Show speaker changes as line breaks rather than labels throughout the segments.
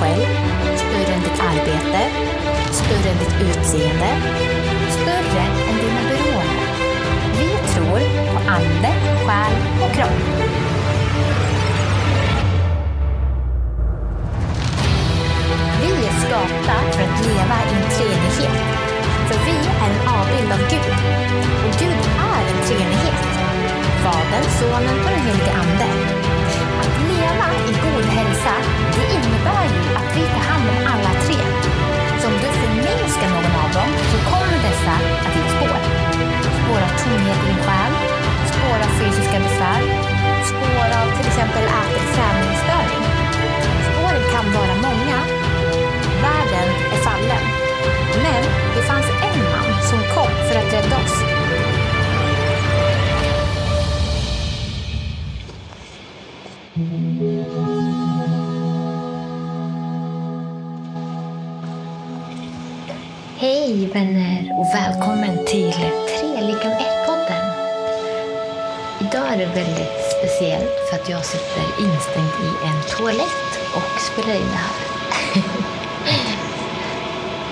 själv, större än ditt arbete, större än ditt utseende, större än dina beroenden. Vi tror på ande, själ och kropp. Vi är skapta för att leva i en treenighet. För vi är en avbild av Gud. Och Gud är en treenighet. Fadern, Sonen och den helige Ande. Vänner och välkommen till Trelikan 1-podden. Idag är det väldigt speciellt för att jag sitter instängd i en toalett och spelar in det här.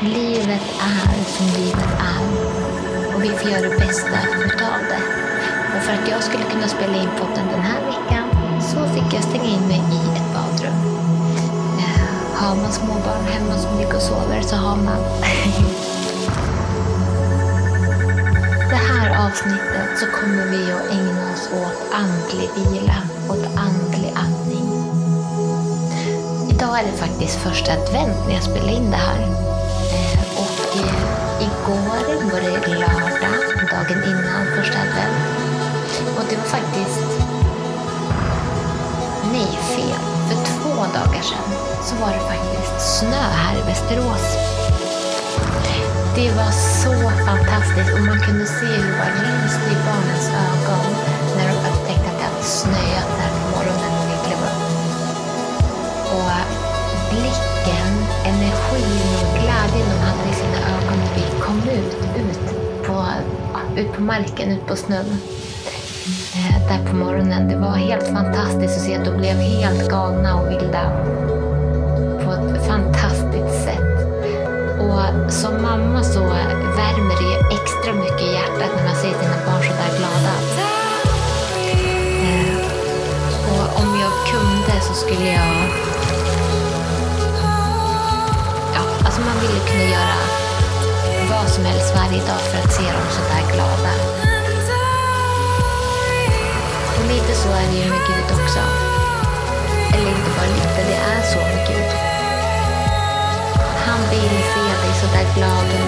livet är som livet är och vi får göra det bästa utav det. Och för att jag skulle kunna spela in podden den här veckan så fick jag stänga in mig i ett badrum. Eh, har man småbarn hemma som ligger och sover så har man Det här avsnittet så kommer vi att ägna oss åt andlig vila, åt andlig andning. Idag är det faktiskt första advent när jag spelar in det här. Eh, och eh, igår var det lördag, dagen innan första advent. Och det var faktiskt... Nej, fel. För två dagar sedan så var det faktiskt snö här i Västerås. Det var så fantastiskt och man kunde se hur det var lyst i barnens ögon när de upptäckte att det hade snöat där på morgonen när vi klev upp. Och eh, blicken, energin och glädjen de hade i sina ögon när vi kom ut, ut, på, ut på marken, ut på snön. Eh, där på morgonen. Det var helt fantastiskt att se att de blev helt galna och vilda på ett fantastiskt som mamma så värmer det ju extra mycket i hjärtat när man ser sina barn så där glada. Eh, och om jag kunde så skulle jag... Ja, alltså man ville kunna göra vad som helst varje dag för att se dem så där glada. Och lite så är det ju med Gud också. Dig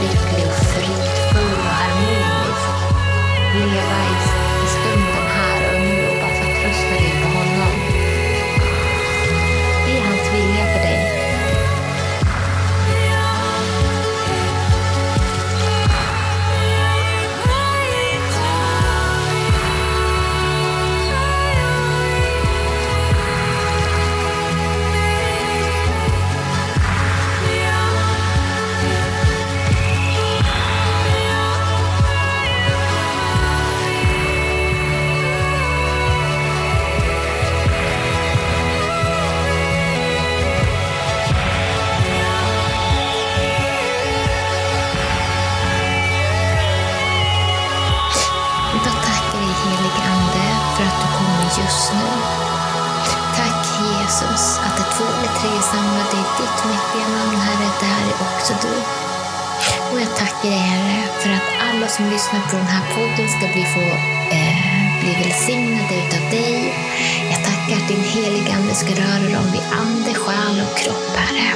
din heliga Ande ska röra dem vid ande, själ och kropp, Herre.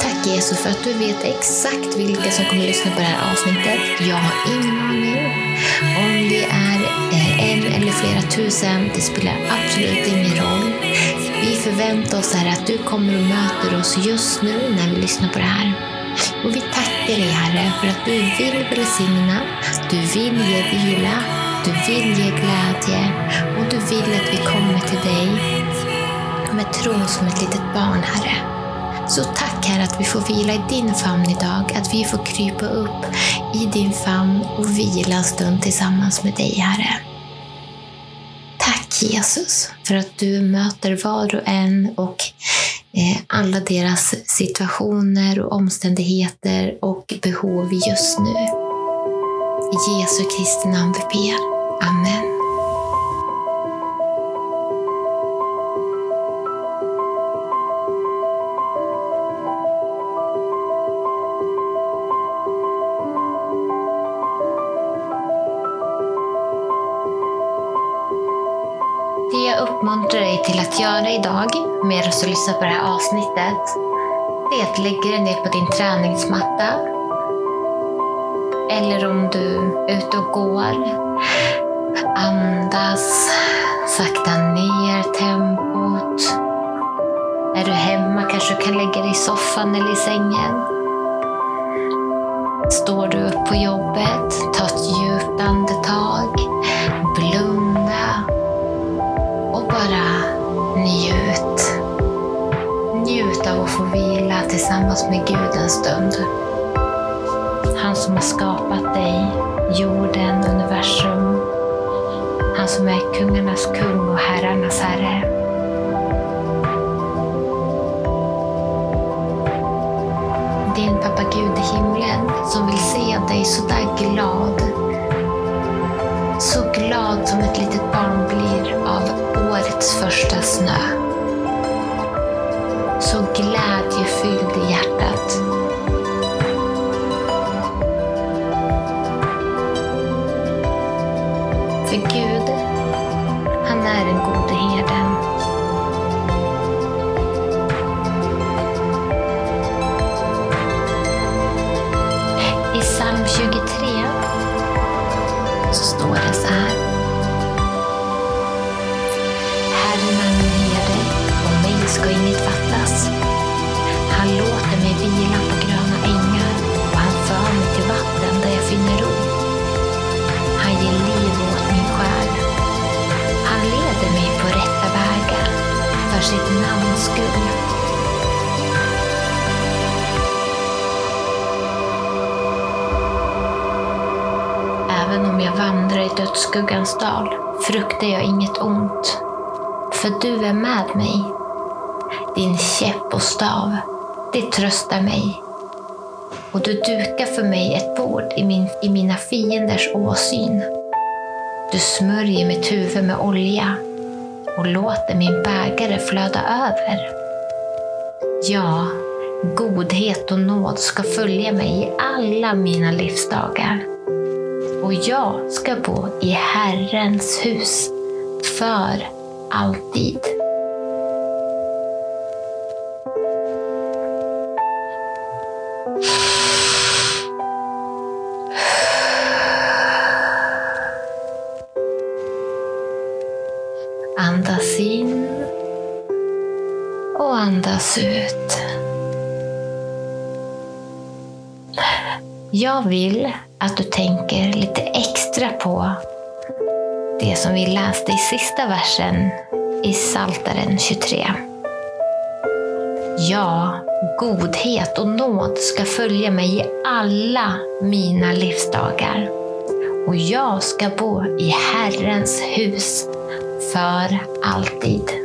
Tack Jesus för att du vet exakt vilka som kommer lyssna på det här avsnittet. Jag har ingen aning. Om det är eh, en eller flera tusen, det spelar absolut ingen roll. Vi förväntar oss här att du kommer och möter oss just nu när vi lyssnar på det här. Och vi tackar dig Herre för att du vill välsigna, du vill ge vila, du vill ge glädje och du vill att vi kommer till dig med tron som ett litet barn, Herre. Så tack Herre att vi får vila i din famn idag, att vi får krypa upp i din famn och vila en stund tillsammans med dig, Herre. Tack Jesus för att du möter var och en och eh, alla deras situationer och omständigheter och behov just nu. I Jesu Kristi namn vi ber. Amen. Det jag uppmuntrar dig till att göra idag, med att lyssna på det här avsnittet, det är att lägga dig ner på din träningsmatta. Eller om du är ute och går, andas, sakta ner tempot. Är du hemma kanske du kan lägga dig i soffan eller i sängen. Står du upp på jobbet, ta ett djupt andetag, blunda och bara njut. Njut av att få vila tillsammans med Gud en stund. Han som har skapat dig, jorden, universum. Han som är kungarnas kung och herrarnas herre. Din pappa Gud i himlen som vill se dig så där glad. Så glad som ett litet barn blir av årets första snö. Så glädjefylld i hjärtat. Vandra i dödsskuggans dal fruktar jag inget ont. För du är med mig. Din käpp och stav, det tröstar mig. Och du dukar för mig ett bord i, min, i mina fienders åsyn. Du smörjer mitt huvud med olja och låter min bägare flöda över. Ja, godhet och nåd ska följa mig i alla mina livsdagar och jag ska bo i Herrens hus för alltid. Andas in och andas ut. Jag vill att du tänker lite extra på det som vi läste i sista versen i Saltaren 23. Ja, godhet och nåd ska följa mig i alla mina livsdagar och jag ska bo i Herrens hus för alltid.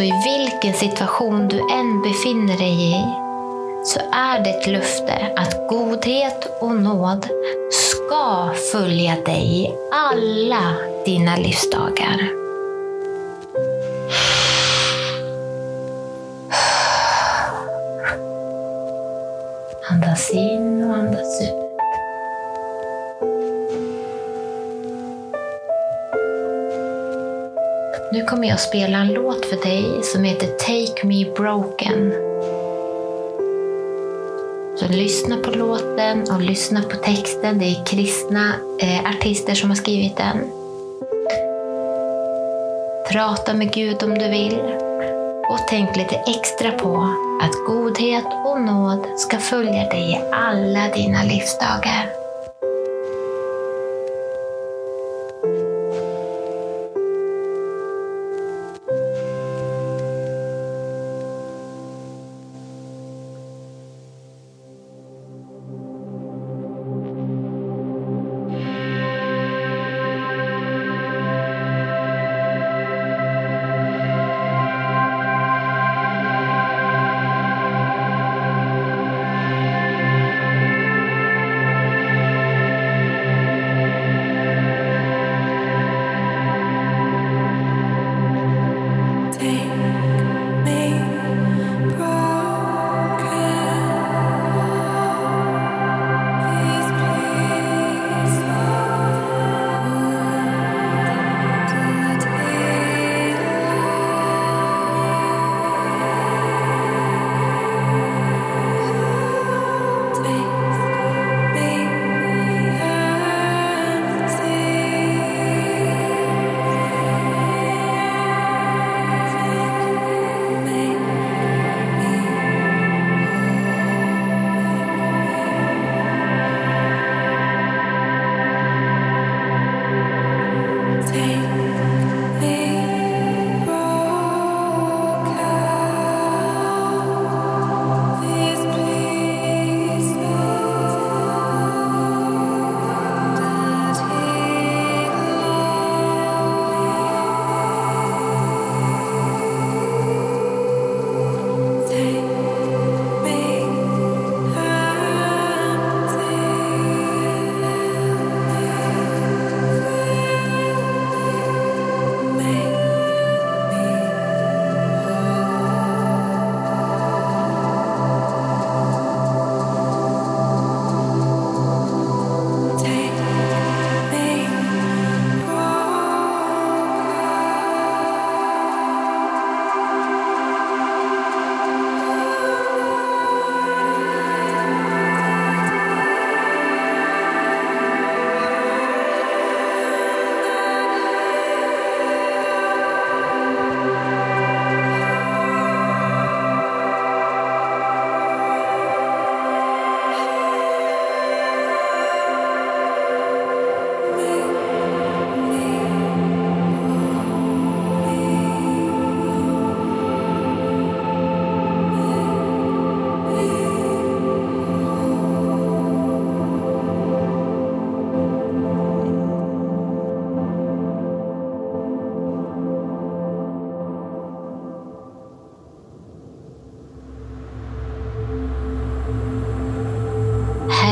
Så i vilken situation du än befinner dig i så är det ett löfte att godhet och nåd ska följa dig i alla dina livsdagar. Andas in och andas ut. Nu kommer jag spela en låt för dig som heter Take Me Broken. Så lyssna på låten och lyssna på texten. Det är kristna eh, artister som har skrivit den. Prata med Gud om du vill. Och tänk lite extra på att godhet och nåd ska följa dig i alla dina livsdagar.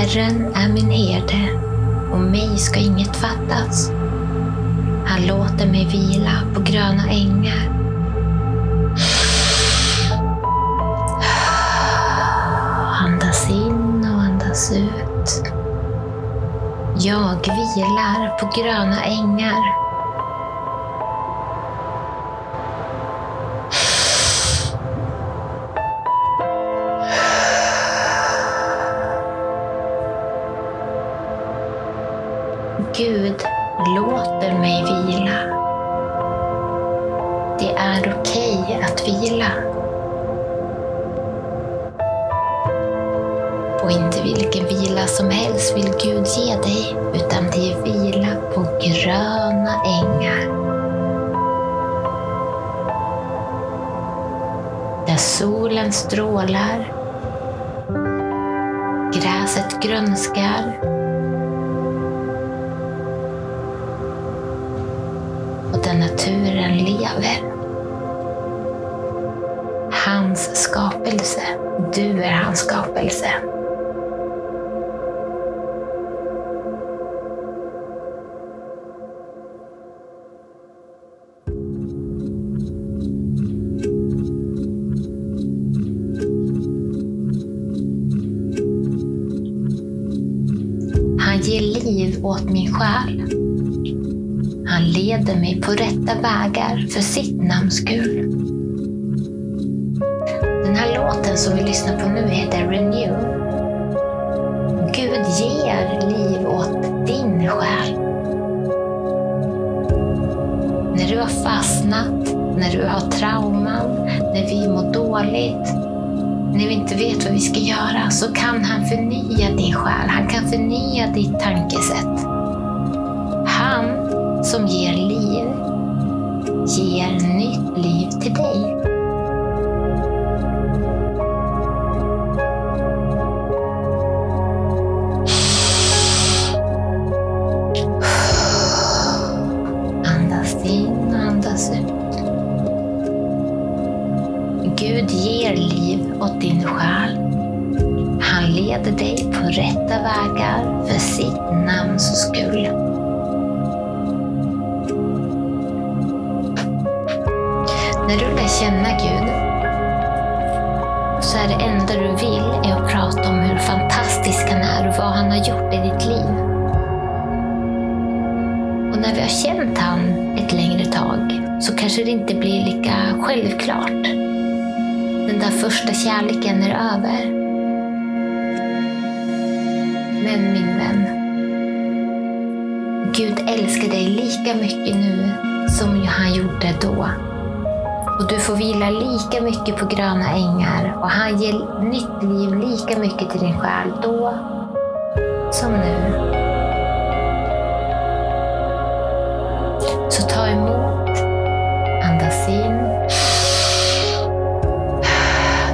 Herren är min herde och mig ska inget fattas. Han låter mig vila på gröna ängar. Andas in och andas ut. Jag vilar på gröna ängar. Gröna ängar. Där solen strålar, gräset grönskar Och där naturen lever. Hans skapelse. Du är hans skapelse. Liv åt min själ. Han leder mig på rätta vägar för sitt namns skull. Den här låten som vi lyssnar på nu heter Renew. Gud ger liv åt din själ. När du har fastnat, när du har trauman, när vi mår dåligt, när vi inte vet vad vi ska göra, så kan han förnya din själ. Han kan förnya ditt tankesätt. Han som ger liv, ger nytt liv till dig. Så är det enda du vill är att prata om hur fantastisk han är och vad han har gjort i ditt liv. Och när vi har känt han ett längre tag så kanske det inte blir lika självklart. Den där första kärleken är över. Men min vän, Gud älskar dig lika mycket nu som han gjorde då. Och du får vila lika mycket på gröna ängar och han ger nytt liv lika mycket till din själ då som nu. Så ta emot, andas in,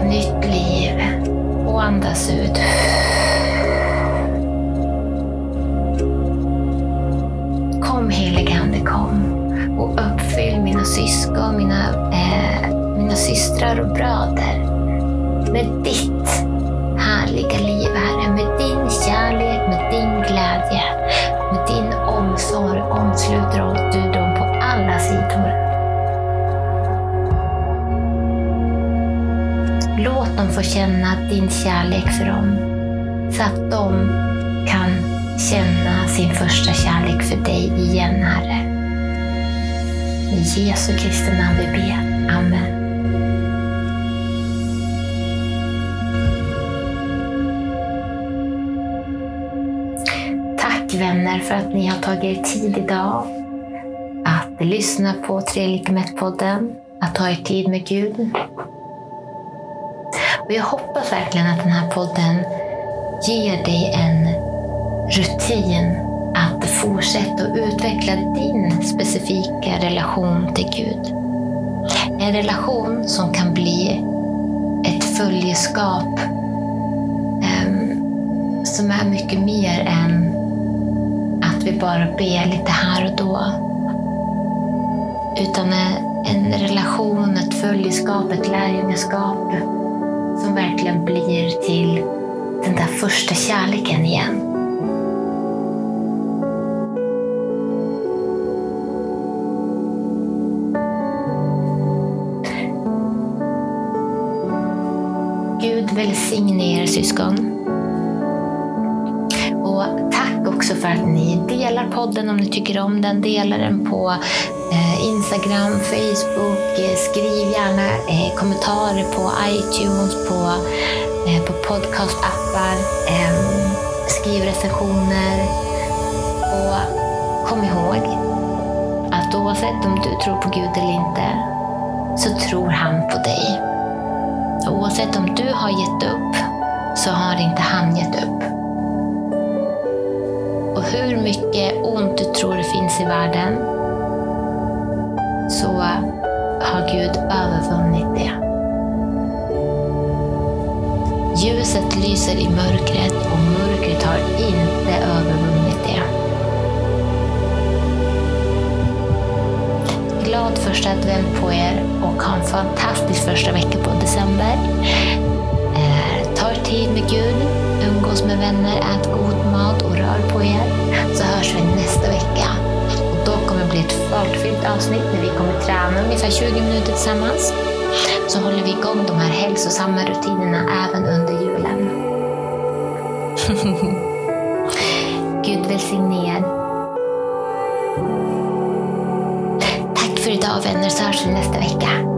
nytt liv och andas ut. Låt dem få känna din kärlek för dem, så att de kan känna sin första kärlek för dig igen, Herre. I Jesu Kristi namn vi ber. Amen. Tack vänner för att ni har tagit er tid idag att lyssna på Tre lika podden att ta er tid med Gud. Och jag hoppas verkligen att den här podden ger dig en rutin att fortsätta och utveckla din specifika relation till Gud. En relation som kan bli ett följeskap um, som är mycket mer än att vi bara ber lite här och då. Utan en relation, ett följeskap, ett lärjungaskap som verkligen blir till den där första kärleken igen. Gud välsigne er syskon. Och tack också för att ni delar podden om ni tycker om den. Dela den på eh, Instagram, Facebook. Eh, skriv gärna eh, kommentarer på iTunes, på, eh, på podcastappar. Ehm, skriv recensioner. Och kom ihåg att oavsett om du tror på Gud eller inte så tror han på dig. Oavsett om du har gett upp så har inte han gett upp. Och hur mycket ont du tror det finns i världen så har Gud övervunnit det. Ljuset lyser i mörkret och mörkret har inte övervunnit det. Glad första advent på er och ha en fantastisk första vecka på december. Eh, ta er tid med Gud, umgås med vänner, ät god mat och rör på er. Så hörs vi nästa vecka bli ett fartfyllt avsnitt när vi kommer träna ungefär 20 minuter tillsammans. Så håller vi igång de här hälsosamma rutinerna även under julen. Gud välsigne er. Tack för idag vänner, så hörs vi nästa vecka.